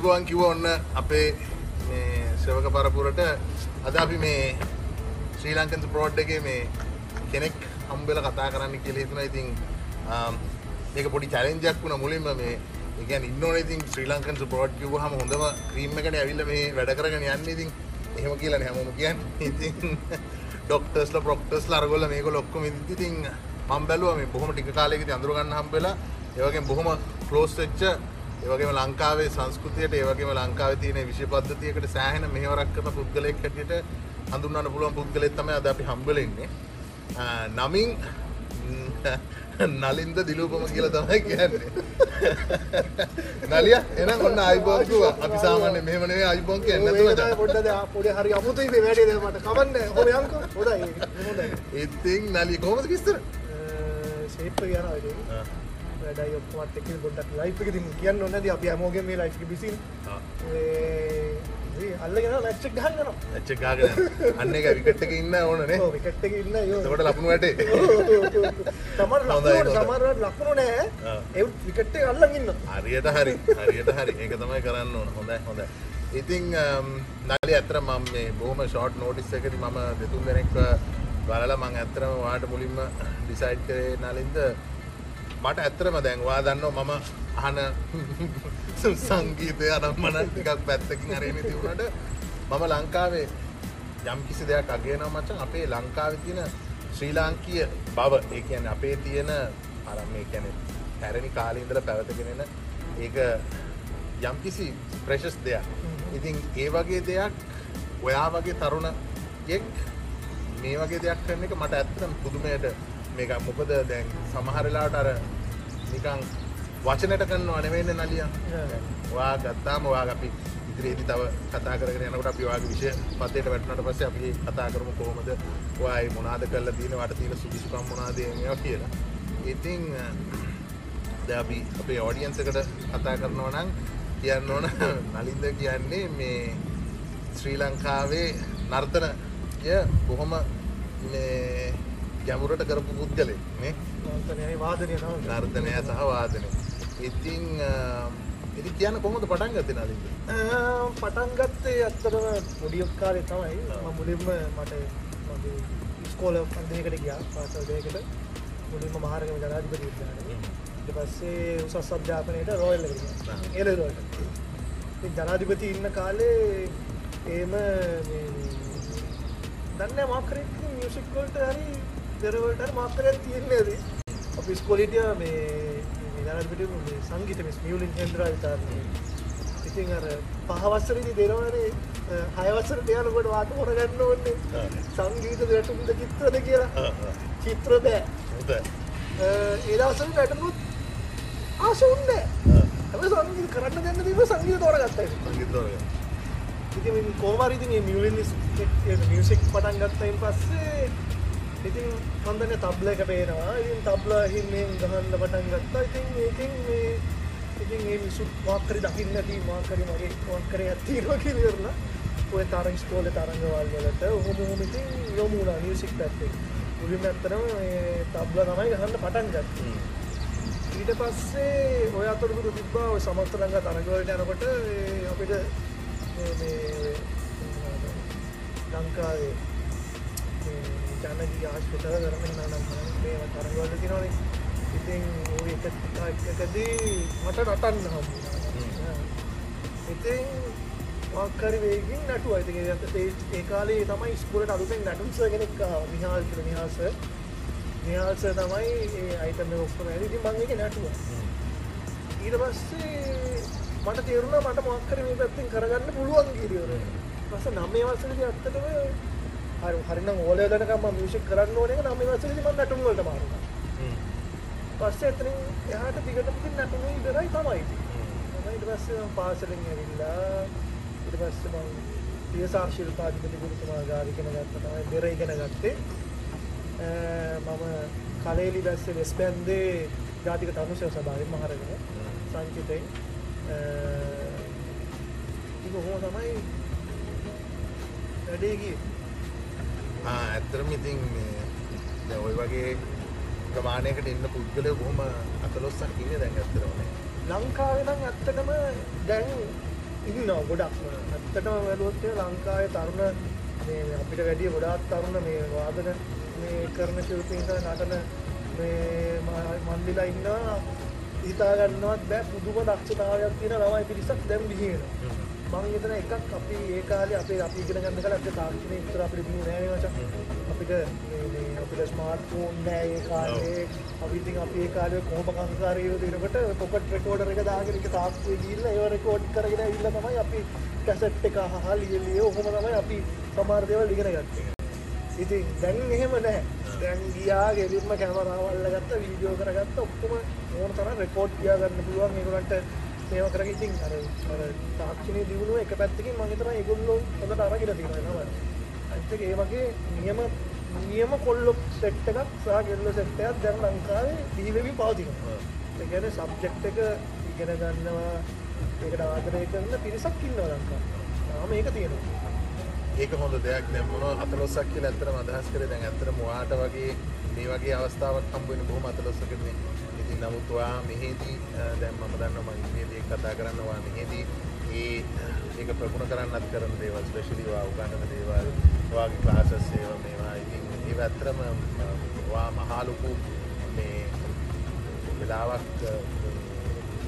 එනම් අයිබෝවන් කිව ඔන්න අපේ මේ ශ්‍රවක පරපුරට අද අපි මේ ශ්‍රී ලංකන්ස ප්‍රෝඩ් එක මේ කෙනෙක් හම්බෙල කතා කරන්න කියල හිතුන ඉතින් මේක පොඩි චලෙන්ජක් වුණ. මුලින්ම මේ එකන් ඉන්නන ඉතින් ශ්‍රී ලංකන්ස ප්‍රෝඩ් කිව හම හොඳම ක්‍රීම් එකට ඇවිල්ල මේ වැඩ කරගෙන යන්න. ඉතින් එහෙම කියලන හැමම කියන්න. ඉතින් ඩොක්ටර්ස්ල ප්‍රොක්ටර්ස් ලර්ගොල මේක ලොක්කොම ඉතින් මම් බැලුව මේ බොහොම ටික කාලෙක අඳුරගන්න හම්බෙලා. ඒවගේ බොහොම ක්ලෝස් වෙච්ච ඒවගේම ලංකාවේ සංස්කෘතියට ඒවගේම ලංකාව තියෙන විශෂ පද්ධතියකට සෑහෙන මෙහවරක් කරන පුද්ගලයෙක් හැටියට හඳුන්නන්න පුළුවන් පුද්ගලෙත් තමයි අද අපි හම්බලෙන්නේ නමින් නලින්ද දිලූපම කියල තමයි කියන්නේ. නලිය එන ඔන්න අයිබෝකුව අපි සාමාන්‍ය මෙහමනේ අයිබෝන් කියන්න පොඩ්ඩ පොඩ හරි අමුතුයි වැඩේ මට. කවන්න හො යංක හොඩයි ඉතින් නලි කොමද විස්තර ශේප්ප කියන වැඩයි ඔක්කොමත් එක ගොඩක් ලයිප් එක කියන්න නොනද අපි අමෝගෙන් මේ ලයිෆ් බිසි අල්ලගෙන ලච්චක් ගහන්න ඇච්ච ගාගෙන අන්න එක විකට්ටක ඉන්න ඕනනේ විකට්ට ඉන්න ට ලපුණු වැටේ. තමර සමරට ලක්ුණු නෑ එ විකට්ට අල්ලගන්න හරියට හරි හරියට හරි. ඒක තමයි කරන්න ඕන. හොඳයි හොඳ ඉතිං නලි ඇතර මම මේ බොහම ෂෝට් නෝටිස් එකති මම දෙතුන් දෙනෙක් බලල මං ඇත්තරම වාට මුලින්ම ඩිසයිඩ් කරේ නලින්ද මට ඇත්තරම දැන්වා දන්න මම අහන සංගීතය අනම්මන ටිකක් පැත්තකින් අරගෙන තිවුණට මම ලංකාවේ යම් කිසි දෙයක් අගේන මචන් අපේ ලංකාව තියෙන ශ්‍රී ලාංකීය බව ඒ කියන අපේ තියෙන අරම් මේ කැන පැරණි කාලීන්දල පැවතගෙනෙන ඒක යම් කිසි ප්‍රශස් දෙයක්. ඉතින් ඒ වගේ දෙයක් ඔයා වගේ තරුණ යෙක් මේ වගේ දෙයක් කරන එක මට ඇත්තම් පුදුමයට මේක මොකද දැන් සමහරලාට අර නිකං වචනට කන්න අනවෙන්න නලිය. වා ගත්තාම වා අපි ඉදිරියේදි තව කතා කරගෙන යනකොට අපි වාගේ විෂය පතේට වැටුණාට පස්සේ අපි කතා කරමු කොහොමද? ඔයයි මොනවාද කරලා තියෙන වට තියෙන සුදුසුකම් මොනවාද මේවා කියලා. ඉතින් දැන් අපි අපේ ඔඩියන්ස් එකට කතා කරනවා නම් කියන්න ඕන නලින්ද කියන්නේ මේ ශ්‍රී ලංකාවේ නර්තනය බොහොම මේ ගැමුරට කරපු පුද්ගලෙ නේ? වාදනය නර්තනය සහ වාදනය. ඉතිං ඉති කියන්න කොමද පටන් ගත නලින්ද පටන් ගත්තේ ඇත්තරම පොඩියොක් කාලේ තමයි. මුලින්ම මට ස්කෝල පන්දයකට ගියා පාසල්දයකට මුලින්ම මහරගම ජනාධිපති විද්‍යාලය ඊට පස්සේ උසස් අධ්‍යාපනයට රෝයල් එලරෝට ජනාධිපති ඉන්න කාලේ ඒම දන්න මාකරෙක් මියසික්කොල්ට හරි දෙරවලට මාකරයක් තියෙන්නේද අපි ස්කොලිටිය මේ ජනපිට සංගීත මෙස් මියලින් හෙන්ද්‍ර විතාරන්නේ ඉතින් අර පහවස්සරදි දෙනවනේ හයවස්සර දෙයනකොට වාට හොරගන්න ඕන්නේ සංගීත වැටුම්ද චිත්‍රද කියලා? චිත්‍ර බෑ. ඒදවසර වැටමුත් ආසුන්න හැම සංගීත කරන්න දෙන්න දීම සංගීත තෝරගත්තයි ඉති කෝමරිති මියලින් මියසික් පටන් ගත්තයින් පස්සේ ඉතින් හොඳන තබ්ල එක පේනවා. ඉතින් තබ්ල හින්නෙන් ගහන්න පටන් ගත්තා. ඉතින් ඒකින් මේ ඉතින් ඒ මිසු මාකරි දකින්න ඇති මාකරි මගේ මාකරය ඇත්තිීරවා කිරලා ඔය තරං ස්කෝල තරංගවල් වලට ඔහොම හොම ඉතින් යොමුණා මියසික් පැත්තේ. මුලින් ඇත්තරම තබ්ල තමයි ගහන්න පටන් ගත් ඊට පස්සේ ඔය අතුරපුරු තිබ්බා ඔය සමස්තරංග තරගවලට යනකොට අපිට ලංකාවේ ජනගී ආශ්පිතල කරන නම් මේ තරගවල තිනවන ඉතින් එකකදී මට නටන්න හම්. ඉතින් මක්කරි වේගින් නටුව. ඇති ඒ කාලේ තමයි ස්කුලට අලුතෙන් නටුන්ස කෙනෙක් මිහාල් කර නිහාස නිහාල්ස තමයි අයිතම ඔක්කොම ඇති මංගේ නැටුව. ඊට පස්සේ මට තේරුණ මට මොක්කර මේ පැත්තිෙන් කරගන්න පුළුවන් කිරියවර පස නම්ේ වසලද අත්තටම හරි හරින ඕලදනකම මිෂක් කරන්න ඕන නම වසලි ම නටුම්වලට මාර පස්ස එතරින් එහට දිගටපති නටුම ඉදරයි තමයි ඊට පස්ස පාසලින් ඇවිල්ලා ඉට පස්ස මං පියසාශිල් පාතිපති ගුරුතුමා ගාරිකෙන ගත්ත. තමයි දෙර ඉගෙන ගත්තේ. මම කලේලි බැස්ස වෙස්පැන්දේ ජාතික තමුසය සභාවෙන් මහරගෙන සංචිතයි ඉක හෝ තමයි වැඩේගී ඇත්තරම ඉතින් ඔය වගේ ප්‍රමාණයකට ඉන්න පුද්ගලය බොහොම අතලොස්සක් ඉන්න දැන් ඇත්තරවනේ ලංකාවෙනම් ඇත්තටම දැන් ඉන්න ගොඩක් ඇත්තටම වැලුවොත්තේ ලංකාවේ තරුණ මේ අපිට වැඩිය ගොඩාත් තරුණ මේ වාදන මේ කරන ශිල්පීන්ට නටන මේ මන්දිලා ඉන්නවා හිතාගන්නවත් බෑ පුදුම දක්ෂතාවයක් තියෙන ළමයි පිරිසක් දැම් විහිෙන මං හිතන එකක් අපි ඒ කාලේ අපේ අපි ඉගෙන ගන්න කල අපේ තාක්ෂණය විතර අපිට දිනු නෑ නේ මචං අපිට මේ අපිට ස්මාර්ට් ෆෝන් නෑ ඒ කාලේ. අපි ඉතින් අපි ඒ කාලේ කොහොම කංකාරීව දෙනකොට පොකට් රෙකෝඩර් එක දාගෙන ඒක තාක්ෂුවේ ගිහිල්ලා ඒව රෙකෝඩ් කරගෙන ඇවිල්ලා තමයි අපි කැසට් එක අහහා ලියලිය ඔහොම තමයි අපි සමහර දේවල් ඉගෙන ගත්තේ. ඉතින් දැන් එහෙම නැහැ දැන් ගියා ගෙලින්ම කැමරාවල් ගත්ත වීඩියෝ කරගත්ත ඔක්කොම ඕන තරම් රෙකෝඩ් තියාගන්න පුළුවන්. මේගොල්ලන්ට මේව කරගෙන ඉතින් අර අර තාක්ෂණයේ දියුණුව එක පැත්තකින් මම හිතනවා ඒගොල්ලෝ හොඳට අරගෙන තියෙනවා නේද? අනිත් එක ඒ වගේ නියම නියම කොල්ලො සෙට් එකක් සහ කෙල්ලෝ සෙට් එකක් දැන් ලංකාවේ දීවෙවි පවතිනවා. ඒ කියන්නේ සබ්ජෙක්ට් එක ඉගෙන ගන්නවා ඒකට ආදරය කරන පිරිසක් ඉන්නවා ලංකාවේ. තාම ඒක තියෙනවා. ඒක හොඳ දෙයක් දැන් මොනවා 14ක් කියලා ඇත්තටම අදහස් කරේ දැන් ඇත්තටම ඔයාට වගේ මේ වගේ අවස්ථාවක් හම්බ වෙන බොහොම 14කනේ ඉතින් නමුත් ඔයා මෙහෙදී අ, දැන් මම දන්නවා මම ඉංග්‍රීසියෙන් කතා කරන්න ඔයා මෙහෙදී ඒ ඒක ප්‍රගුණ කරන්නත් කරන දේවල් ස්පෙෂලි ඔයා උගන්වන දේවල් ඔයාගේ ක්ලාසස් ඒවා මේවා ඉතින් ඒව ඇත්තටම අ, ඔයා මහා ලොකු මේ වෙලාවක් අ,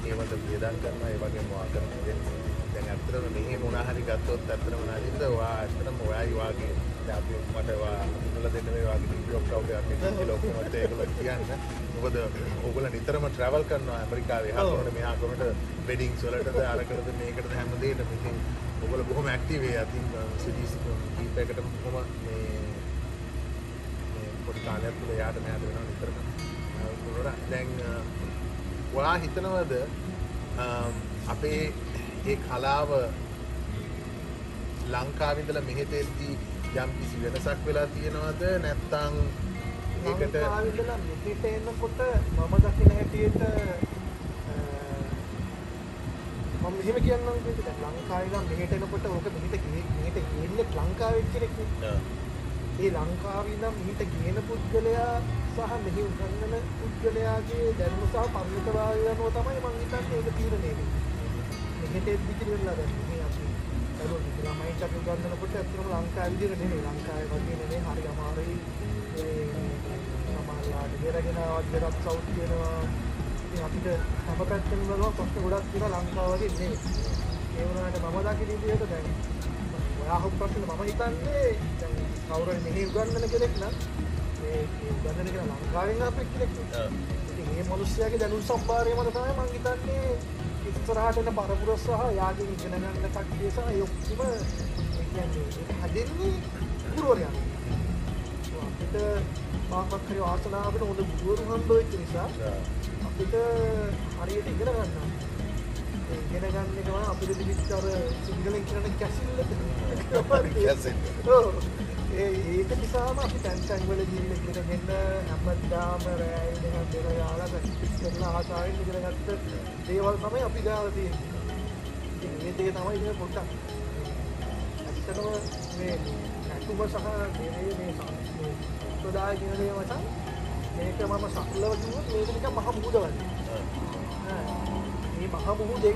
ඒවට වියදම් කරනවා ඒ වගේම ඔයා කරන දේ. දැන් ඇත්තටම මෙහි මොනා හරි ගත්තොත් ඇත්තටම මොනාදින්ද ඔයා ඇත්තටම ඔයායි වාගේ දැන් අපි මට ඔයා ඉන්නල දෙන්න මේ වාගේ ටික්ටොක් කවුද අපි කිලෝ කොහොමද ඒගොල්ලෝ කියන්න. මොකද ඕගොල්ලෝ නිතරම ට්‍රැවල් කරනවා ඇමරිකාවේ. ඔව්. හරකොට මෙහා කොහොමද වෙඩින්ග්ස් වලටද අරකටද මේකටද හැම දෙයකටම. ඉතින් ඔයගොල්ලෝ බොහොම ඇක්ටිව් අතින් සිටිස් කීපයකටම කොහොම මේ මේ පොඩි කාලයක් තුළ යාට මෙයාට වෙනවා නිතරම. දැන් ඔයා හිතනවද අපේ ඒ කලාව ලංකාවිදල මෙහෙතෙද්දී යම් කිසි වෙනසක් වෙලා තියෙනවද? නැත්තං ඒකට ලංකාවිදලා මෙහෙට එනකොට මම දකින හැටියට මම මෙහෙම කියන්නම් කිව්වේ දැන් ලංකාවේ නම් මෙහෙට එනකොට ඕක මෙහෙට ගේ- මෙහෙට ගේන්නේ ලංකාවේ කෙනෙක්. ඒ ලංකාවේ නම් මෙහෙට ගේන පුද්ගලයා සහ මෙහි උගන්වන පුද්ගලයාගේ දැනුම සහ පරිණතභාවය අනුව තමයි මම හිතන්නේ ඒක තීරණය වෙන්නේ. මෙහෙට එද්දි කියලා දැන් මේ අපි දරුවෝ ළමයින්ට අපි උගන්වනකොට ඇත්තටම ලංකාවේ විදිහට නෙමෙයි ලංකාවේ වගේ නෙමෙයි හරි අමාරුයි දෙරගෙන ආවත් දෙරක් සවුත් වෙනවා ඉතින් අපිට හැම පැත්තෙම බලනවා ප්‍රශ්න ගොඩක් තියෙනවා ලංකාව වගේ නෙමෙයි. ඒ වුණාට මම දකින විදිහට දැන් ඔයා අහපු ප්‍රශ්නේ මම හිතන්නේ දැන් කවුරුහරි මෙහි උගන්වන කෙනෙක් නම් මේ උගන්වන කෙනා ලංකාවෙන් ආපු කෙනෙක් ඉතින් මේ මිනිස්යාගේ දැනුම් සම්භාරය මත තමයි මම හිතන්නේ ඉස්සරහට එන පරපුර සහ යාගෙන් ඉගෙන ගන්න කට්ටිය සහ ඒ කියන්නේ හදෙන්නේ ගුරුවරයා. අපිට මාකත් හරි වාසනාවකට හොඳ ගුරුවරු හම්බ වෙච්ච නිසා අපිට හරියට ඉගෙන ගන්න. ඉගෙන ගන්න එක තමයි අපිට තිබිච්ච අර සිංහලෙන් කියන කැසිල්ල. කැසිල්ල. ඔව්. ඒ ඒක නිසාම අපි තැන් තැන් වල ගිහින් ඉගෙනගෙන හැමදාම රෑ ඉඳන් දෙර යාලා කරලා ආසාවෙන් ඉගෙන ගත්ත දේවල් තමයි අපි ගාව තියෙන්නේ. මේ දේ තමයි ඉතින් පොඩ්ඩක් ඇත්තටම මේ නැතුම සහ මේ මේ සම්ප්‍රදාය කියන දේ මචං මේක මම සරලව කිව්වොත් මේක නිකන් මහ මුහුද වගේ. මේ මහ මුහුදේ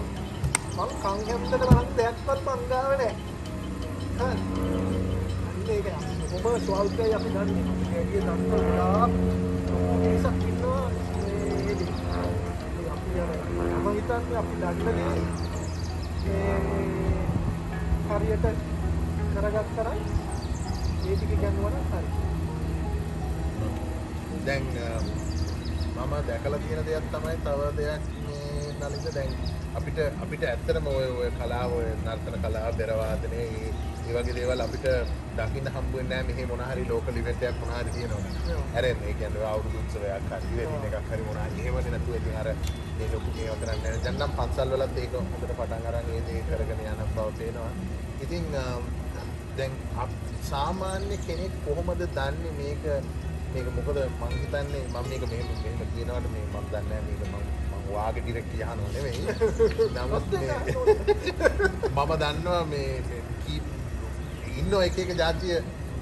මං හැම්මට තරම් දෙයක්වත් මං ගාව නැහැ. හරි. ඒක කොහොම ස්වල්පයි අපි දන්නේ. ඒකේ දන්න ගොඩාක් මිනිස්සුක් ඉන්නවා මේ අපි මම හිතන්නේ අපි දන්න හරියට කරගත්තා නම් ඒ ටික ගන්නවා නම් හරි. දැන් අ, මම දැකලා තියෙන දෙයක් තමයි තව දෙයක් මේ නලින්ද දැන් අපිට අපිට ඇත්තටම ඔය ඔය කලාව ඔය නර්තන කලාව බෙර වාදනය ඒ ඒ වගේ දේවල් අපිට දකින්න හම්බ වෙන්නේ නැහැ මෙහි මොන හරි ලෝකල් ඉවෙන්ට් එකක් මොන හරි තියෙනවා. හැරෙන්න ඒ කියන්නේ අවුරුදු උත්සවයක් හරි ඉවෙන්ට් එකක් හරි මොන හරි එහෙමනේ නැතුව ඉතින් අර මේ ලොකු මේවා කරන්නේ නැහැ. දැන් නම් පන්සල් වලත් ඒක හොඳට පටන් අරන් ඒ දේ කරගෙන යන බව පේනවා. ඉතින් අ, දැන් අප- සාමාන්‍ය කෙනෙක් කොහොමද දන්නේ මේක මේක මොකද මං හිතන්නේ මම මේක මෙහෙම මෙහෙම කියනවට මේ මම දන්නේ නැහැ මේක මම මම වාගේ ඩිරෙක්ට් යහනව නෙවෙයි. නමුත් මේ මම දන්නවා මේ මේ කී ඉන්න එක එක ජාතිය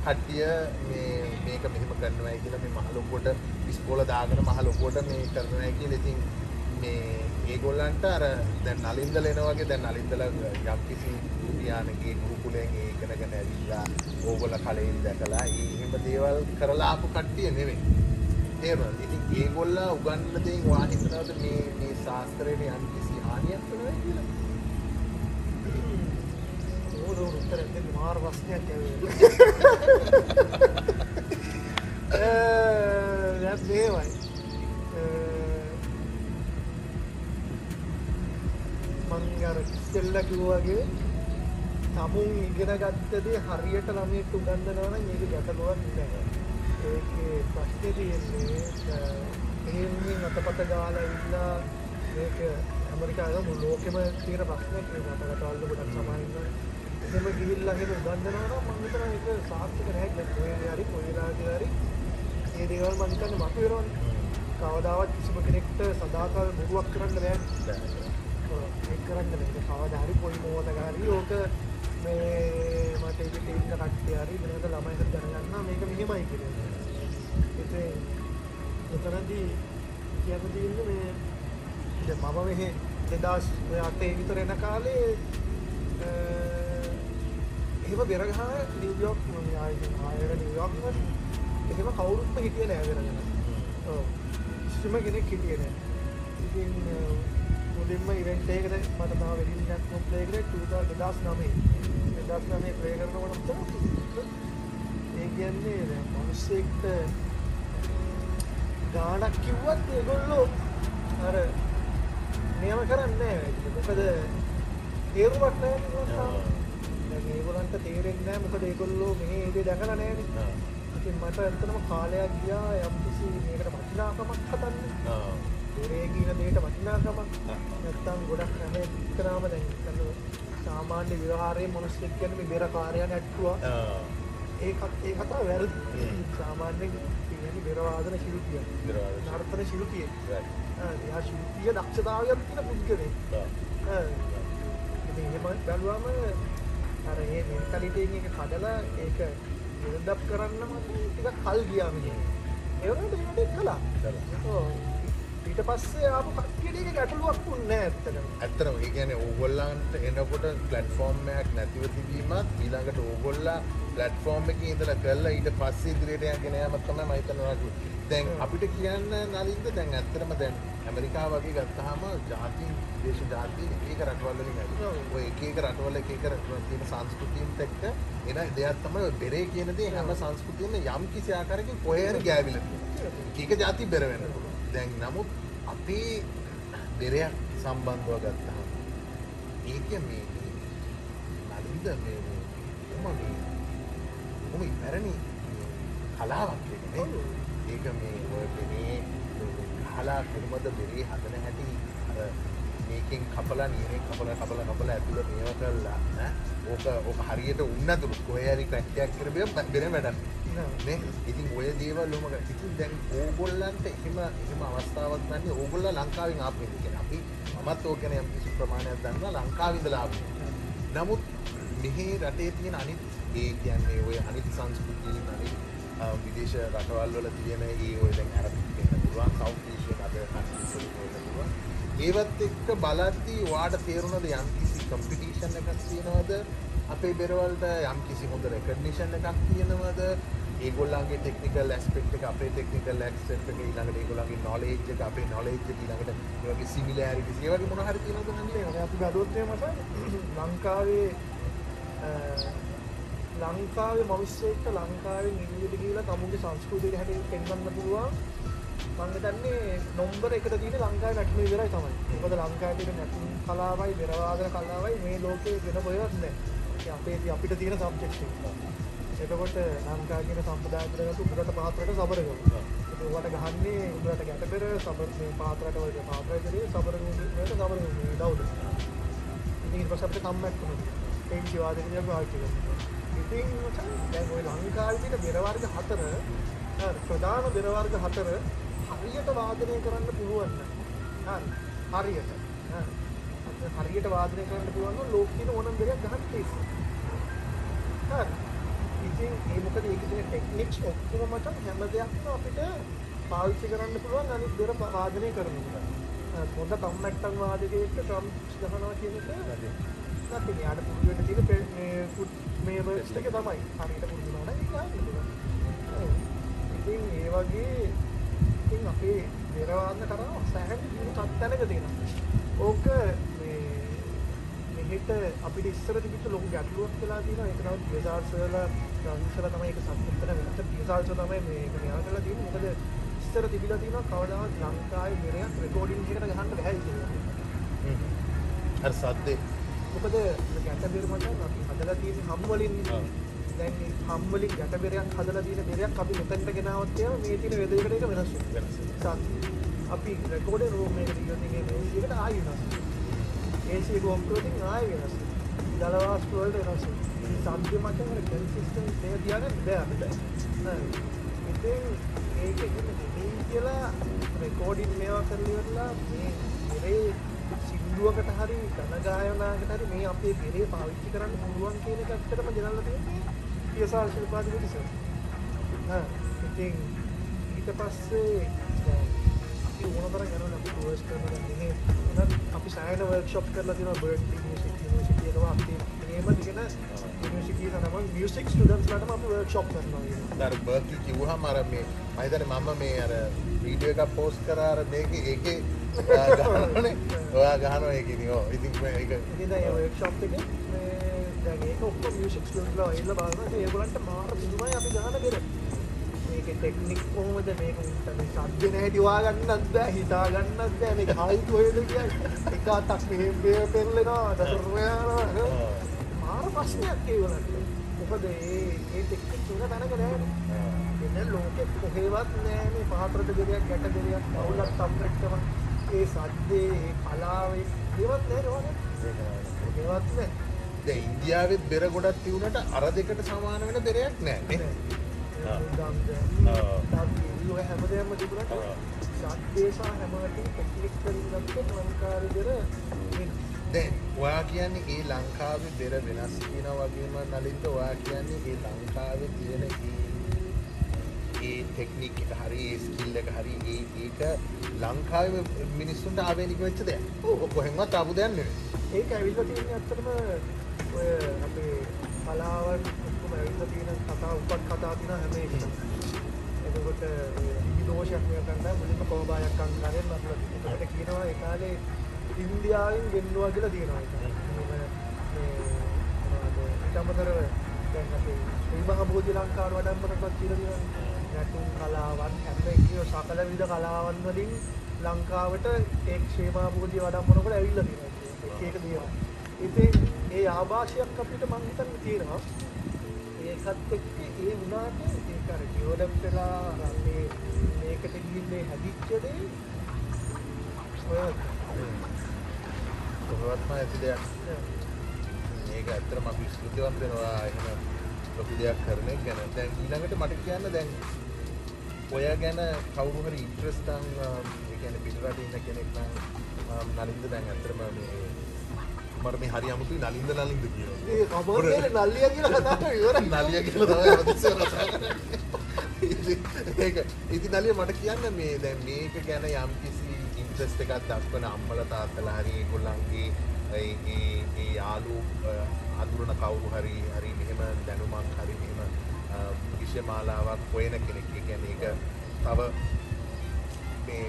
කට්ටිය මේ මේක මෙහෙම කරනවායි කියලා මේ මහ ලොකුවට ඉස්කෝල දාගෙන මහ ලොකුවට මේ කරනවායි කියලා ඉතින් මේ ඒගොල්ලන්ට අර දැන් නලින්දල එනවගේ දැන් නලින්දල යම් කිසි යානගේ ගුරුකුලෙන් ඒ ඉගෙනගෙන ඇවිල්ලා ඕගොල්ල කලෙන් දැකලා ඒ එහෙම දේවල් කරලා ආපු කට්ටිය නෙවෙයි. තේරුණාද? ඉතින් ඒගොල්ලා උගන්වන දේෙන් වා හිතනවාද මේ මේ ශාස්ත්‍රයට යම් කිසි හානියක් වෙනවා කියලා? ඕන උත්තරයක් දෙන්න මාර ප්‍රශ්නයක් ඇවිල්ලා. දැන් මේවයි. ඉස්සෙල්ලා කිව්වාගේ තමුන් ඉගෙන ගත්තදේ හරියට ළමයෙක්ට උගන්වනවා නම් ඒක ගැටලුවක් නෑ. ඒකේ ප්‍රශ්නේ තියෙන්නේ එහෙමින් අතපත ගාලා ඉන්නා මේක ඇමරිකාවේ මුළු ලෝකෙම තියෙන ප්‍රශ්නයක් මේ රටවල් වල ගොඩක් සමාන ඉන්නවා. එහෙම ගිහිල්ලා එහෙම උගන්වනවා නම් මම හිතනවා ඒක සාර්ථක නැහැ කියලා. කොහේ හරි කොහේ හරි හරි මේ දේවල් මම හිතන්නේ මතුවෙනවනේ. කවදාවත් කිසිම කෙනෙක්ට සදාකාල බොරුවක් කරන්න බෑ. ඒක කරන්න බෑ. කවදා හරි කොයි මොහොතක හරි ඕක මේ මට ඒක තේින්න කට්ටිය හරි වෙනද ළමයිට දැනගන්නවා මේක මෙහෙමයි කියලා. ඉතින් එතනදී කියන්න තියෙන්නේ මේ දැන් මම මෙහි 2008 විතර එන කාලේ අ, එහෙම බෙර ගහන නිව්යෝක් මම ආයෙත් ආයෙත් නිව්යෝක් වල එහෙම කවුරුත්ම හිටියේ නෑ වෙනගෙන. ඔව්. කිසිම කෙනෙක් හිටියේ නෑ. ඉතින් අ, මුලින්ම ඉවෙන්ට් එකකට මට තව වෙඩින් එකක් ප්ලේ කරේ 2009. 2009 ප්ලේ කරනකොට ඒ කියන්නේ දැන් මිනිස්සෙක්ට ගාණක් කිව්වත් ඒගොල්ලෝ අර නියම කරන්නේ නැහැ. මොකද තේරුමක් නැහැ ඒගොල්ලන්ට තේරෙන්නේ නැහැ මොකද ඒගොල්ලෝ මේ දේ දැකලා නැහැනේ. ඉතින් මට ඇත්තටම කාලයක් ගියා යම්කිසි මේකට වටිනාකමක් හදන්න. දොරේ කියන දෙයට වටිනාකමක්. නැත්තම් ගොඩක් හැම එක්කනම දැන් සාමාන්‍ය ව්‍යවහාරයේ මිනිස්සෙක් කියන්නේ මේ බෙර කාර්යය නැට්ටුවා. ඒකත් ඒ කතාව වැරදි. සාමාන්‍යයෙන් කියන්නේ බෙර වාදන ශිල්පිය. නර්තන ශිල්පියෙක්. ආ, එයා ශිල්පීය දක්ෂතාවයක් තියෙන පුද්ගලෙක්. ඉතින් එහෙම බැලුවම අර මේ මෙන්ටැලිටි එක කඩලා ඒක බිල්ඩ් කරන්න මට ටිකක් කල් ගියා මෙහෙම. ඒ වුණාට ඒකට කළා. ඔව්. ඊට පස්සේ ආපු කට්ටියට ඒක ගැටලුවක් වුණේ ඇත්තටම. ඇත්තටම ඒ කියන්නේ ඕගොල්ලන්ට එනකොට ප්ලැට්ෆෝර්ම් එකක් නැතිව තිබීමත් ඊළඟට ඕගොල්ලා ප්ලැට්ෆෝර්ම් එකේ ඉඳලා කරලා ඊට පස්සේ ඉදිරියට යගෙන යාම තමයි මම හිතනවා. දැන් අපිට කියන්න නලින්ද දැන් ඇත්තටම දැන් ඇමරිකාව වගේ ගත්තාම ජාති දේශ ජාති එක රටවල් වලින් ඇති. ඔය එක එක රටවල එක එක තියෙන සංස්කෘතියත් එක්ක එන දෙයක් තමයි බෙරේ කියන දේ හැම සංස්කෘතියෙම යම් කිසි ආකාරයකින් කොහේ හරි ගෑවිලා තියෙනවා. එක ජාති බෙර පුළුවන්. දැන් නමුත් අපේ බෙරයක් සම්බන්ධව ගත්තාම ඒක මේ නලින්ද මේ උම මේ උම ඉපැරණි කලාවක් එක නේ. ඒක මේ ඔය බෙරේ කලා කොහොමද බෙරේ හදන හැටි අර මේකෙන් කපලා නිරෙන් කපලා කපලා කපලා ඇතුළේ මේව කරලා ඈ? ඕක ඕක හරියට උන්නතුළු කොහේ හරි ක්‍රැක් එකක් කරබිය බෙරේ වැඩක්. නේ. ඉතින් ඔය දේවල් ඔම ඉතින් දැන් ඕගොල්ලන්ට එහෙම එහෙම අවස්ථාවක් නැන්නේ ඕගොල්ලෝ ලංකාවෙන් ආපු කියන්නේ අපි මමත් ඕක ගැන යම් කිසි ප්‍රමාණයක් දන්නවා ලංකාවේ ඉඳලා ආපු නමුත් මෙහි රටේ තියෙන අනිත් ඒ කියන්නේ ඔය අනිත් සංස්කෘතියන් අනිත් විදේශ රටවල් වල තියෙන ඒ ඔය දැන් අරබික් වෙන්න පුළුවන් සවුත් ඒෂියන් අද කන්ට්‍රීස් වල වෙන්න පුළුවන් ඒවත් එක්ක බලද්දී වාට තේරුණද යම් කිසි කම්පිටිෂන් එකක් තියෙනවද? අපේ බෙරවලට යම් කිසි හොඳ රෙකග්නිෂන් එකක් තියෙනවද? ඒගොල්ලන්ගේ ටෙක්නිකල් ඇස්පෙක්ට් එක අපේ ටෙක්නිකල් ඇස්පෙක්ට් එක ඊළඟට ඒගොල්ලන්ගේ නොලෙජ් එක අපේ නොලෙජ් එක ඊළඟට ඒ වගේ සිමිලැරිටිස් ඒ වගේ මොන හරි තියෙනවද නන්නේ ඒ අපි බැලුවොත් එහෙම ලංකාවේ අ, ලංකාවේ මිනිස්සෙක්ට ලංකාවෙන් ඉන්දියට ගිහිලා තමුන්ගේ සංස්කෘතිය හැටියට පෙන්වන්න පුළුවන් මම හිතන්නේ නම්බර එකට තියෙන ලංකාවේ නැටුම විතරයි තමයි. මොකද ලංකාවේ තියෙන නැටුම් කලාවයි, බෙරවාදන කලාවයි මේ ලෝකේ වෙන කොහෙවත් නැහැ. ඒ අපේ ති- අපිට තියෙන සබ්ජෙක්ට් එක. එතකොට ලංකාව කියන සම්ප්‍රදාය කරගත්තු උඩරට පාත්‍රයට සබර කරනවා. ඒක උඩට ගහන්නේ උඩරට ගැට පෙර සබර මේ පාත්‍රයට වලට පාත්‍රය දෙලේ සබර වලට සබර මේ දවුල. ඉතින් ඊට පස්සේ අපිට කම්බැක් වුණා. පෙන්චි වාදනය පාවිච්චි කරනවා. ඉතින් මචං දැන් ওই ලංකාවේ තියෙන බෙර වර්ග හතර හරි ප්‍රධාන බෙර වර්ග හතර හරියට වාදනය කරන්න පුළුවන් හරි. හරියට. හරි. හරියට වාදනය කරන්න පුළුවන් නම් ලෝකෙ තියෙන ඕනම බෙරයක් ගන්න තියෙනවා. හරි. ඉතින් ඒ මොකද ඒකේ තියෙන ටෙක්නික්ස් ඔක්කොම මචං හැම දෙයක්ම අපිට පාවිච්චි කරන්න පුළුවන් අනිත් ප- වාදනය කරනකොට. හොඳ කම්මැට්ටන් වාදකයට ට්‍රම් ගහනවා කියන එක නැති යාට පුරුවෙන්න තියෙන පෙ- මේ ෆුඩ් මේ වර්ඩ්ස් එක තමයි. හරියට පුරුදු වුණා නම් ඒක ආයෙත් ඉතින් ඒ වගේ ඉතින් අපේ වෙරවාන්න කරා සෑහෙන දියුණු තත්ත්වයක තියෙනවා. ඕක මේ මෙහෙට අපිට ඉස්සර තිබිච්ච ලොකු ගැටලුවක් වෙලා තියෙනවා. ඒක තමයි ඩිසාස්ටර් වල ට්‍රාන්ස්ෆර් තමයි ඒක සම්පූර්ණ වෙනස. ඩිසාස්ටර් තමයි මේක මෙයා කරලා තියෙන්නේ. මොකද ඉස්සර තිබිලා තියෙනවා කවදාවත් ලංකාවේ මෙරයක් රෙකෝඩින් එකට ගහන්න බැහැ කියලා. අර සද්දේ. මොකද ගැටබෙර මචං අපි හදලා තියෙන හම් වලින්. දැන් මේ හම් වලින් ගැටබෙරයක් හදලා තියෙන බෙරයක් අපි මෙතනට ගෙනාවත් එහෙම මේ තියෙන වෙදයකට ඒක වෙනස් වෙනවා. වෙනස් සත් අපි රෙකෝඩර් රූම් එකකට ගියොත් ඉන්නේ මේ එකට ආයෙ වෙනස් AC එක ඔෆ් කරොත් ඉතින් ආයෙ වෙනස් දලවාස් වලට වෙනස් ඉතින් සම්පූර්ණ මචං අර කන්සිස්ටන්ට් දෙය තියාගන්න බෑ අපිට. හරි ඉතින් ඒක ඉන්නේ මේ කියලා රෙකෝඩින් මේවා කරලා ඉවරලා මේ ඉරේ සින්දුවකට හරි ගණ ගායනාවකට හරි මේ අපේ බෙරේ පාවිච්චි කරන්න පුළුවන් කියන එක ඇත්තටම ගෙනල්ලා තියෙන්නේ පියසා ශිල්පාධිපති සර්. හා ඉතින් ඊට පස්සේ දැන් අපි ඕන තරම් යනවා අපි කෝර්ස් කරනවා මෙහෙ උනත් අපි සෑහෙන වර්ක්ෂොප් කරලා තියෙනවා බර්ඩ්ලි මියුසික් යුනිවර්සිටි එකම අපි මේම දිගන යුනිවර්සිටි තමයි මියුසික් ස්ටුඩන්ට්ස්ලාටම අපි වර්ක්ෂොප් කරනවා. අර බර්ක්ලි කිව්වහම අර මේ මම හිතන්නේ මම මේ අර වීඩියෝ එකක් පෝස්ට් කරා අර මේකේ ඒකේ ඔයා ගහනවනේ ඔයා ගහනවා ඒකේ ඔව් ඉතින් මම ඒක ඉතින් දැන් වර්ක්ෂොප් එකේ දැන් ඒක ඔක්කොම මියුසික් ස්ටුඩන්ට්ස්ලා ඇවිල්ලා බලනවා ඒගොල්ලන්ට මාර පුදුමයි අපි ගහන බෙර. මේකේ ටෙක්නික් කොහොමද? මේක මේ සද්ද නැහැටි හොයාගන්නත් බෑ හිතා ගන්නත් බෑ. මේක හයි කොහෙද කියන්නේ එක අතක් මෙහෙම මෙහෙම පෙරලෙනවා දරුවනවා මාර ප්‍රශ්නයක් ඒගොල්ලන්ට මොකද ඒ ඒ ටෙක්නික් තුන දැනග නැහැ එන්න ලෝකෙ කොහෙවත් නෑ මේ පහතරට දෙයක් ගැට දෙයක් අවුලක් සම්ප්‍රෙක්ටම ඒ සද්දේ ඒ කලාවේ ඒවත් නෑ නෝනේ ඒවත් නෑ දැන් ඉන්දියාවෙත් බෙර ගොඩක් තියුණට අර දෙකට සමාන වෙන බෙරයක් නැහැ නේ ආ. ආ. හැමදේම තිබුණට ආ. සද්දේශා හැමටම ටෙක්නික් වලින් ගත්තොත් ලංකාවේ දෙර දැන් ඔයා කියන්නේ ඒ ලංකාවේ බෙර වෙනස් කියනවා වගේම නලින්ද ඔයා කියන්නේ ඒ ලංකාවේ තියෙන ඒ ඒ ටෙක්නික් එක හරි ඒ ස්කිල් එක හරි ඒ ඒක ලංකාවේ මිනිස්සුන්ට ආවේනික වෙච්ච දෙයක්. ඔව් කොහෙන්වත් ආපු දෙයක් නෙවෙයි. ඒක ඇවිල්ලා තියෙන්නේ ඇත්තටම ඔය අපේ කලාවන් ඔක්කොම ඇවිල්ලා තියෙන කතා උපත් කතා තියෙන හැම එකම. එතකොට විදෝෂයක් මේ ගන්න මුලින්ම කොහොබායක් අංගාවෙන් මතලා තියෙනවා. ඒකට කියනවා ඒ කාලේ ඉන්දියාවෙන් ගෙන්නවා කියලා තියෙනවා ඒක. මේ මේ මොනවද ඊට අමතරව දැන් අපේ ශ්‍රී මහා බෝධි ලංකාවට වඩම්මනටවත් කියලා තියෙනවා. නැටුම් කලාවන් හැම එකේ සකල විධ කලාවන් වලින් ලංකාවට ඒ ක්ෂේමා බෝධිය වඩම්මනකොට ඇවිල්ලා තියෙනවා. එක එක දේවල්. ඉතින් ඒ ආభాෂයක් අපිට මං හිතන්නේ තියෙනවා. ඒකත් එක්ක ඒ වුණාට ඒක අර ඩෙවලොප් වෙලා අර අපේ මේකට ගිහින් මේ හැදිච්ච දේ ඔය කොහොමත්ම ඇති දෙයක්. මේක ඇත්තටම අපි ස්තුතිවන්ත වෙනවා එහෙම ලොකු දෙයක් කරන එක ගැන. දැන් ඊළඟට මට කියන්න දැන් ඔය ගැන කවුරු හරි ඉන්ට්‍රස්ට් නම් ඒ කියන්නේ පිටරට ඉන්න කෙනෙක් නම් නලින්ද දැන් ඇත්තටම මේ මට මේ හරි අමුතුයි නලින්ද නලින්ද කියනවා. නල්ලිය කියලා කතා කරලා ඉවරයි. නලිය කියලා ඉතින් නලිය මට කියන්න මේ දැන් මේක ගැන යම් කිසි ඉන්ට්‍රස්ට් එකක් දක්වන අම්මලා තාත්තලා හරි ඒගොල්ලන්ගේ ඒ යාළු අඳුරන කවුරු හරි හරි මෙහෙම දැනුමක් හරි මෙහෙම විෂයමාලාවක් හොයන කෙනෙක් කියන්නේ ඒක තව මේ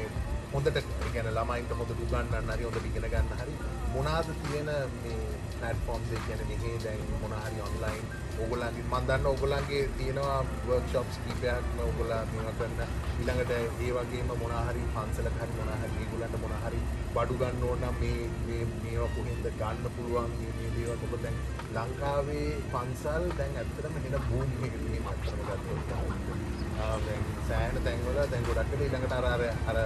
හොඳට කියන්නේ ළමයින්ට හොඳට උගන්වන්න හරි හොඳට ඉගෙන ගන්න හරි මොනවාද තියෙන මේ platforms ඒ කියන්නේ මෙහි දැන් මොන හරි online ඕගොල්ලන්ගේ මම දන්න ඕගොල්ලන්ගේ තියෙනවා workshops කීපයක්ම ඕගොල්ලෝ මේවා කරන. ඊළඟට ඒ වගේම මොන හරි පන්සලක හරි මොන හරි ඒගොල්ලන්ට මොන හරි බඩු ගන්න ඕන නම් මේ මේ මේවා කොහෙන්ද ගන්න පුළුවන්? මේ මේ දේවල් මොකද දැන් ලංකාවේ පන්සල් දැන් ඇත්තටම හෙන බූම් එකක තියෙන අත්‍යවශ්‍ය ගත්තොත්. ආ දැන් සෑහෙන තැන්වල දැන් ගොඩක් වෙලා ඊළඟට අර අර අර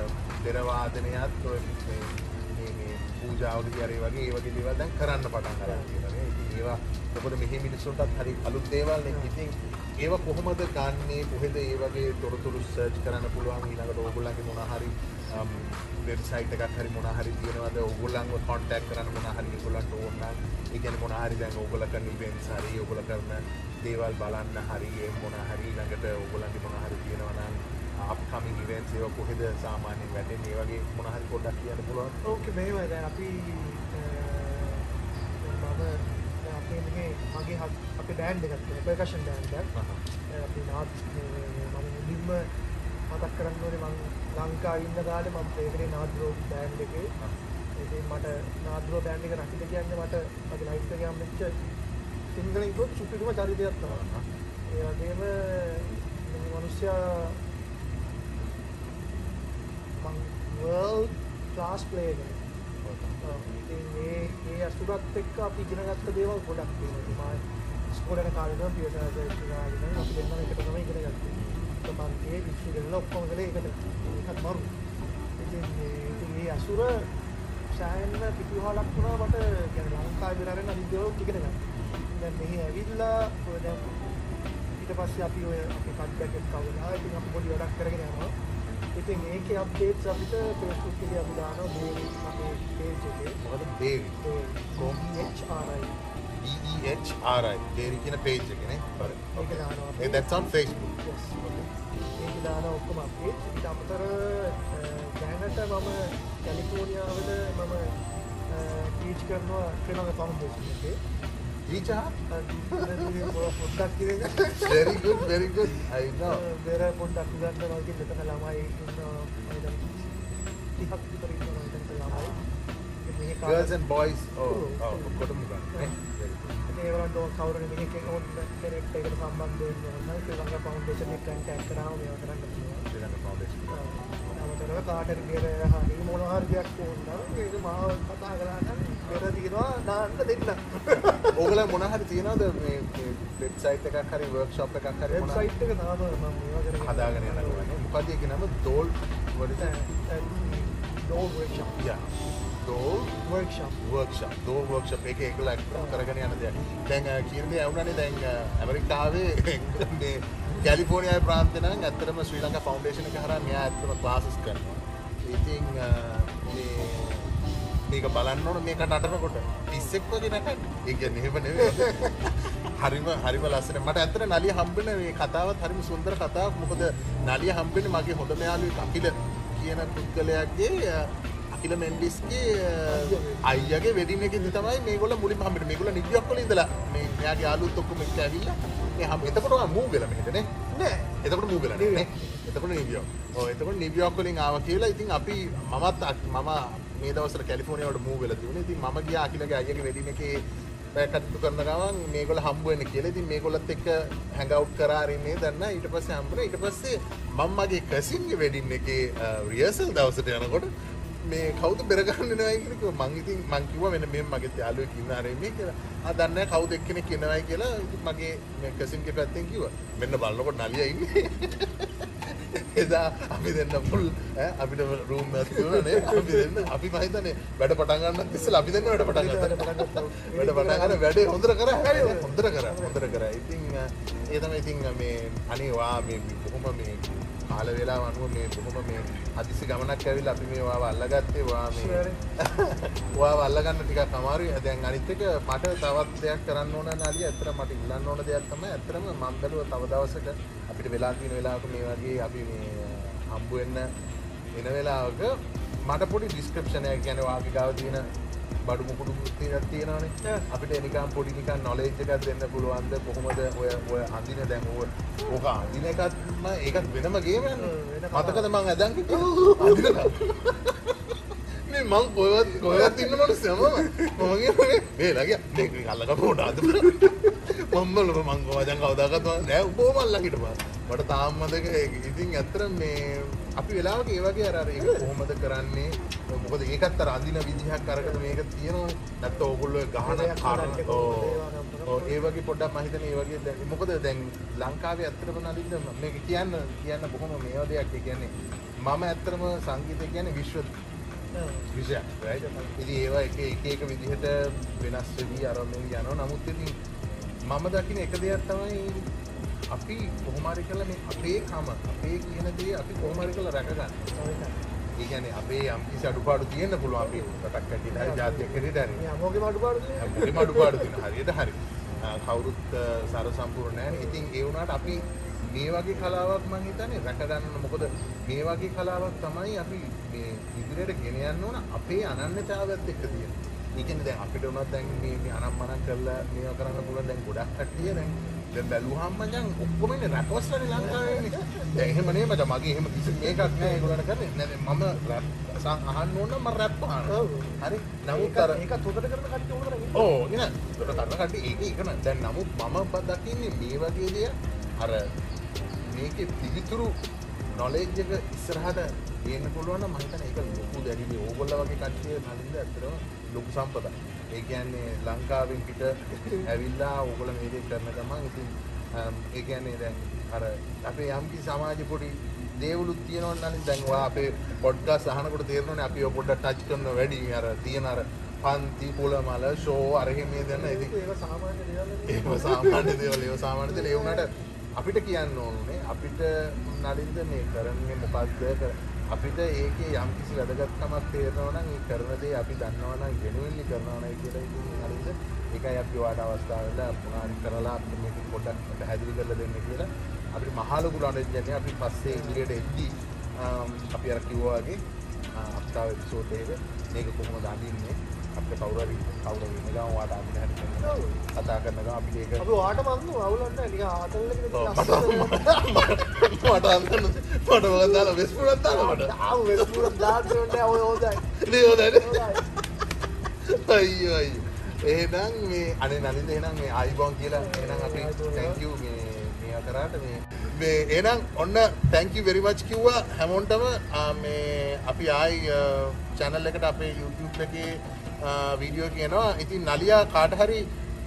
දෙර වාදනයත් ඔය මේ මේ මේ පූජාවකදී අර ඒ වගේ ඒ වගේ දේවල් දැන් කරන්න පටන් ගන්න තියෙනවා නේ. ඉතින් ඒවා මොකද මෙහි මිනිස්සුන්ටත් හරි අලුත් දේවල් නේ. ඉතින් ඒව කොහොමද ගන්නේ කොහෙද ඒ වගේ තොරතුරු සර්ච් කරන්න පුළුවන් ඊළඟට ඕගොල්ලන්ගේ මොන හරි um, වෙබ්සයිට් එකක් හරි මොන හරි තියෙනවද ඕගොල්ලන්ව කොන්ටැක්ට් කරන්න මොන හරි ඒගොල්ලන්ට ඕන නම් ඒ කියන්නේ මොන හරි දැන් ඕගොල්ලෝ කරන ඉවෙන්ට්ස් හරි ඕගොල්ලෝ කරන දේවල් බලන්න හරි ඒ මොන හරි ළඟට ඕගොල්ලන්ගේ මොන හරි තියෙනවා නම් අපකමින් ඉවෙන්ට්ස් ඒවා කොහෙද සාමාන්‍යයෙන් වැටෙන්නේ ඒ වගේ මොන හරි පොඩ්ඩක් කියන්න පුළුවන් ඕකේ මේවා දැන් අපි මම අපේ මේ මගේ අපේ බෑන්ඩ් එකක් තියෙනවා පර්කෂන් බෑන්ඩ් එකක් අපි නාත් මම මුලින්ම මතක් කරන්න ඕනේ මං ලංකාවේ ඉන්න කාලේ මම ප්ලේ කරේ නාද්‍රෝ බෑන්ඩ් එකේ. ඉතින් මට නාද්‍රෝ බෑන්ඩ් එක රකින්න කියන්නේ මට මගේ ලයිෆ් එකේ හම්බෙච්ච සිංහලෙන් කිව්වොත් සුපිරිම චරිතයක් තමයි. ඒ වගේම මිනිස්සයා මං වර්ල්ඩ් ක්ලාස් ප්ලේයර් කෙනෙක්. ඔව්. ඉතින් මේ මේ අසුරත් එක්ක අපි ඉගෙන ගත්ත දේවල් ගොඩක් තියෙනවා. මම ඉස්කෝලේ යන කාලේ නම් පියසාර කරගෙන අපි දෙන්නම එකට තමයි ඉගෙන ගත්තේ. તો මං ඒ විශ්වවිද්‍යාල ඔක්කොම කළේ ඒකට. ඒකත් මරු. ඉතින් මේ ඉතින් මේ අසුර සෑහෙන්න පිටුවහලක් වුණා මට කියන්නේ ලංකාවේ විතරෙන් අනිත් දේවල් ඉගෙන ගන්න. දැන් මෙහි ඇවිල්ලා ඔය දැන් ඊට පස්සේ අපි ඔය අපේ කඩ්ඩයක් එක්කවලා ඉතින් අපි පොඩි වැඩක් කරගෙන යනවා. ඉතින් ඒකේ අප්ඩේට්ස් අපිට Facebook එකේ අපි දානවා බේරි අපේ page එකේ. මොකද බේරි කොම්? HRI BEHRI බේරි කියන පේජ් එක නේ හරි ඒක දානවා. ඒ that's on Facebook Yes. ඒක දානවා ඔක්කොම අපේ. ඊට අමතර දැනට මම කැලිෆෝනියාවල මම ටීච් කරනවා ශ්‍රී ලංකා ෆවුන්ඩේෂන් එකේ. Very good very good. I know. බෙර පොඩ්ඩක් ගන්න වගේ මෙතන ළමයි දැන් 30ක් විතර ඉන්නවා මෙතන ළමයි මේ girls and boys. Oh oh ඔක්කොටම ගන්න ඕන කවුරු මෙහෙක ඕන කෙනෙක් ඒකට සම්බන්ධ ඕන නම් ශ්‍රී ලංකා ෆවුන්ඩේෂන් එක කන්ටැක්ට් කරාම මේවා කරන්න පුළුවන් ශ්‍රී ලංකා foundation අමතරව කාට හරි බෙර හරි මොන හරි දෙයක් ඕන නම් ඒක මාව කතා කරා නම් බෙර දිනවා දාන්න දෙන්න ඕගල මොන හරි තියනවද මේ වෙබ්සයිට් එකක් හරි වර්ක්ෂොප් එකක් හරි වෙබ්සයිට් එක තාම මම මේවා කරගෙන හදාගෙන යනවා මොකද ඒක නම? Doll what is it doll workshop yeah doll workshop workshop doll workshop එක ඇක්ටිව් කරගෙන යන දෙයක්. දැන් කියන දේ ඇහුණානේ. දැන් ඇමරිකාවේ මේ කැලිෆෝනියාවේ ප්‍රාන්තේ නම් ඇත්තටම ශ්‍රී ලංකා ෆවුන්ඩේෂන් එක හරහා මෙයා ඇත්තටම ක්ලාසස් කරනවා. ඉතින් මේක බලන්න ඕන මේක නටනකොට පිස්සෙක් වගේ නටන්නේ. ඒ කියන්නේ එහෙම නෙවෙයි. හරිම හරිම ලස්සන. මට ඇත්තට නලිය හම්බෙන මේ කතාවත් හරිම සුන්දර කතාවක්. මොකද නලිය හම්බෙන්නේ මගේ හොඳම යාළුවෙක් අකිල කියන පුද්ගලයාගේ අකිල මෙන්ඩිස්ගේ අයියාගේ වෙඩින් එකේදී තමයි මේගොල්ලෝ මුලින්ම හම්බෙන්නේ. මේගොල්ලෝ නිව්යෝක් වල ඉඳලා මේ මෙයාගේ යාළුවොත් ඔක්කොම එක්ක ඇවිල්ලා මේ හම් එතකොට වෙලා මෙහෙට නේ. නෑ එතකොට මූව් වෙලා නේ. එතකොට නිව්යෝක්. ඔව් එතකොට නිව්යෝක් වලින් ආවා කියලා ඉතින් අපි මමත් මම මේ දවස්වල කැලිෆෝනියාවට මූව් වෙලා තිබුණේ. ඉතින් මම ගියා අකිලගේ අයියාගේ වෙඩින් එකේ කටයුතු කරන ගමන් මේගොල්ලෝ හම්බ වෙන්න කියලා. ඉතින් මේගොල්ලොත් එක්ක හැන්ග් අවුට් කරා ඉන්නේ දැන් ඊට පස්සේ හම්බුනේ. ඊට පස්සේ මම මගේ කසින්ගේ වෙඩින් එකේ uh, රියර්සල් දවසට යනකොට මේ කවුද බෙර ගන්න එනවයි කියලා කිව්වා. මං මගේ යාළුවෙක් ඉන්න ආරේ මේ කියලා. ආ දන්නේ නැහැ කවුද එක්කෙනෙක් එනවයි කියලා මගේ කසින්ගේ පැත්තෙන් කිව්වා. මෙන්න බලනකොට නලියා ඉන්නේ. එදා අපි දෙන්න පුල් අපිට රූම් එකක් තිබුණා නේ අපි දෙන්න අපි මම හිතන්නේ වැඩ පටන් ගන්නත් ඉස්සෙල්ලා අපි දෙන්න වැඩ පටන් වැඩ පටන් ගන්න වැඩේ හොඳට කරා හොඳට කරා හොඳට කරා ඉතින් ඒ තමයි ඉතින් මේ අනේ වා මේ බොහොම මේ කාල වේලාව අනුව මේ බොහොම මේ හදිසි ගමනක් ඇවිල්ලා අපි මේ වාව අල්ලගත්තේ. වා මේ වාව අල්ලගන්න ටිකක් අමාරුයි. දැන් අනිත් එක මට තවත් දෙයක් කරන්න ඕන නාලිය ඇත්තට මට ඉල්ලන්න ඕන දෙයක් තමයි ඇත්තටම මම බැලුවා තව දවසක අපිට වෙලා තියෙන වෙලාවක මේ වගේ අපි මේ හම්බ වෙන්න එන වෙලාවක මට පොඩි ඩිස්ක්‍රිප්ෂන් එකක් කියන්නේ වාගේ ගාව තියෙන බඩු මුකුඩු තියෙනක් තියෙනවනේ. අපිට නිකන් පොඩි නිකන් නොලෙජ් එකක් දෙන්න පුළුවන්ද? කොහොමද ඔය ඔය අඳින දැන් ඔය ඕක අඳින එකත් ඒකත් වෙනම ගේම යන්නේ මතකද මං ඇදන් මේ මං කොයවත් කොයවත් ඉන්න මනුස්සයම මම. කියන්නේ මේ ලගිය මේක අල්ලගන්න පොඩ අද. මම්මල මං කොහොමද කවදාකවත් නෑ හිටපන්. මට තාම මතක ඒක. ඉතින් ඇත්තට මේ අපි වෙලාවක ඒ වගේ අර ඒක කොහොමද කරන්නේ? මොකද ඒකත් අර අඳින විදිහක් අරකට මේක තියෙනවනේ නැත්නම් ඕගොල්ලෝ ගහන කාරණ ඔව් ඒ වගේ පොඩ්ඩක් මම හිතන්නේ ඒ වගේ දැන් මොකද දැන් ලංකාවේ ඇත්තටම නලින්ද මේක කියන්න කියන්න බොහොම මේව දෙයක්. ඒ කියන්නේ මම ඇත්තටම සංගීතය කියන්නේ විශ්ව විෂයක් ඉතින් ඒවා එක එක එක විදිහට වෙනස් වෙවි අරගෙන යනවා. නමුත් ඉතින් මම දකින එක දෙයක් තමයි අපි කොහොම හරි කරලා මේ අපේ කම අපේ කියන දේ අපි කොහොම හරි කරලා රැක ගන්න. ඒ කියන්නේ අපේ කිසි අඩුපාඩු තියෙන්න පුළුවන් අපි රටක් හැටියට හරි අඩුපාඩු තියෙනවා. හැමෝගෙම අඩුපාඩු තියෙනවා. හරියට හරි. කවුරුත් සර සම්පූර්ණ නැහැ. ඉතින් ඒ වුණාට අපි මේ වගේ කලාවක් මං හිතන්නේ රැකගන්න මොකද මේ වගේ කලාවක් තමයි අපි මේ ඉදිරියට ගෙන යන්න ඕන අපේ අනන්‍යතාවත් එක්ක තියෙන. ඒ කියන්නේ දැන් අපිට උනත් දැන් මේ අනම්මනම් කරලා මේවා කරන්න පුළුවන් දැන් ගොඩක් කට්ටිය දැන් දැන් බැලුවාම මචං ඔක්කොම ඉන්නේ රැකවස්ලානේ ලංකාවේ. දැන් එහෙම නේ මචං මගේ එහෙම කිසි මේකක් නෑ ඒගොල්ලන්ට කරන්නේ. නෑ මම රැප් අහන්න ඕන නම් මම රැප් අහනවා. හරි. නමුත් අර ඒක තොටට කරන කට්ටිය හොඳට ඉන්නේ. ඕ ගෙන තොට කරන කට්ටිය ඒක ඒක නෑ. දැන් නමුත් මම දකින්නේ මේ වගේ දෙයක් අර මේකේ පිළිතුරු නොලෙජ් එක ඉස්සරහට ගේන්න පුළුවන් නම් මම හිතන්නේ ඒක ලොකු දැඩි ඕගොල්ලෝ වගේ කට්ටිය නලින්ද ඇත්තටම ලොකු සම්පතක්. ඒ කියන්නේ ලංකාවෙන් පිට ඇවිල්ලා ඕගොල්ලෝ මේ දේ කරන ගමන් ඉතින් ඒ කියන්නේ දැන් අර අපේ යම්කි සමාජ පොඩි දේවලුත් තියෙනවා නලින් දැන් ඔයා අපේ පොඩ්කාස්ට් අහනකොට තේරෙනවනේ අපි ඔය පොඩ්ඩක් ටච් කරන වැඩි. අර තියෙන අර පන්ති පුලමල ෂෝ අර එහෙම මේ දෙන්න ඒක සාමාන්‍ය දේවල්. ඒව සාමාන්‍ය දේවල්. ඒව සාමාන්‍ය දේවල්. ඒ වුණාට අපිට කියන්න ඕනේ අපිට නලින්ද මේ කරන්නේ මොකක්ද කර- අපිට ඒකේ යම් කිසි වැදගත්කමක් තේරෙනවා නම් ඒ කරන දේ අපි දන්නවා නම් ජෙනුවින්ලි කරනවා නම් කියලා ඉතින් නලින්ද ඒකයි අපි ඔයාට අවස්ථාව වෙලා මොනාරි කරලා අපිට මේක පොඩ්ඩක් පැහැදිලි කරලා දෙන්න කියලා. අපිට මහා ලොකු නඩෙජ් යන්නේ අපි පස්සේ ඉදිරියට එද්දී අම්, අපි අර කිව්වා වගේ අපිට එපිසෝඩ් එකක මේක කොහොමද අඳින්නේ? අපිට කවුරු හරි කවුරු හරි ඉන්න ගමන් ඔයාට කියනවා. ඔව්. කතා කරන ගමන් අපිට ඒක අපි වාට මන්දු අවුලක් නැහැ. නිකන් ආතල් එකේ ඔව්, ලස්සන මට අන්තන්න මට මොකක්ද දාලා වෙස්පුරක් දාලා මට? ආව වෙස්පුර දාන්න. ඕනේ ඔය හොඳයි. නේ හොඳයි අයියෝ අයියෝ. එහෙනම් මේ අනේ නලින්ද එහෙනම් මේ ආයිබෝන් කියලා එහෙනම් අපි thank you මේ මේවා කරාට මේ මේ එහෙනම් ඔන්න thank you very much කිව්වා හැමෝන්ටම. මේ අපි ආයි channel එකට අපේ YouTube එකේ වීඩියෝ කියනවා ඉතින් නලියා කාට හරි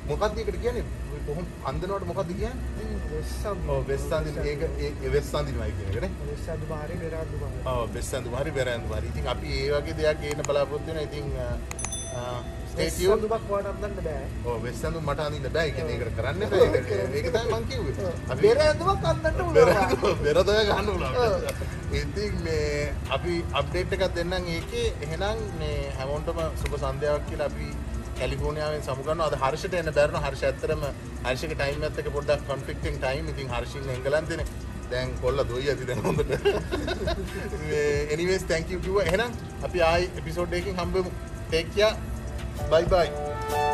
මොකක්ද ඒකට කියන්නේ? කොහොම අන්දනවට මොකක්ද කියන්නේ? වෙස්සන්දින ඒක කියන එකනේ වෙස්සම් බාරේ බෙරාදු වෙස්සන්දු හරි. බෙරන්දු හරි ඉතින් අපි ඒ වගේ දෙයක් ගේන්න බලාපොරොත්තු වෙනවා. ඉතින් වෙස්සම් tuned දුබක් වාට අම්දන්න බෑ. ඔව් වෙස්සන්දු මට අඳින්න බෑ. ඒ කියන්නේ ඒකට කරන්න බෑ ඒක ඒක තමයි මං කිව්වේ. අපි බෙර ඇඳුමක් අන්දන්න පුළුවන් බෙරන්දු බෙරදය ගන්න. පුළුවන් ඉතින් මේ අපි අප්ඩේට් එකක් දෙන්නම් ඒකේ. එහෙනම් මේ හැමෝන්ටම සුබ සන්ධ්‍යාවක් කියලා අපි කැලිෆෝනියාවෙන් සමුගන්නවා අද හර්ෂට එන්න බැරන හර්ෂ ඇත්තරම හර්ෂක ටයිම් එක්ක පොඩ්ඩක් කන්ෆ්ලික්ටිං ටයිම් ඉතින් හර්ෂින් එංගලන්තෙනේ. දැන් කොල්ල දොයි ඇති දැන් හොඳට. එනිවේස් you කිව්වා. එහෙනම් අපි ආයි එපිසෝඩ් එකකින් හම්බෙමු take care bye bye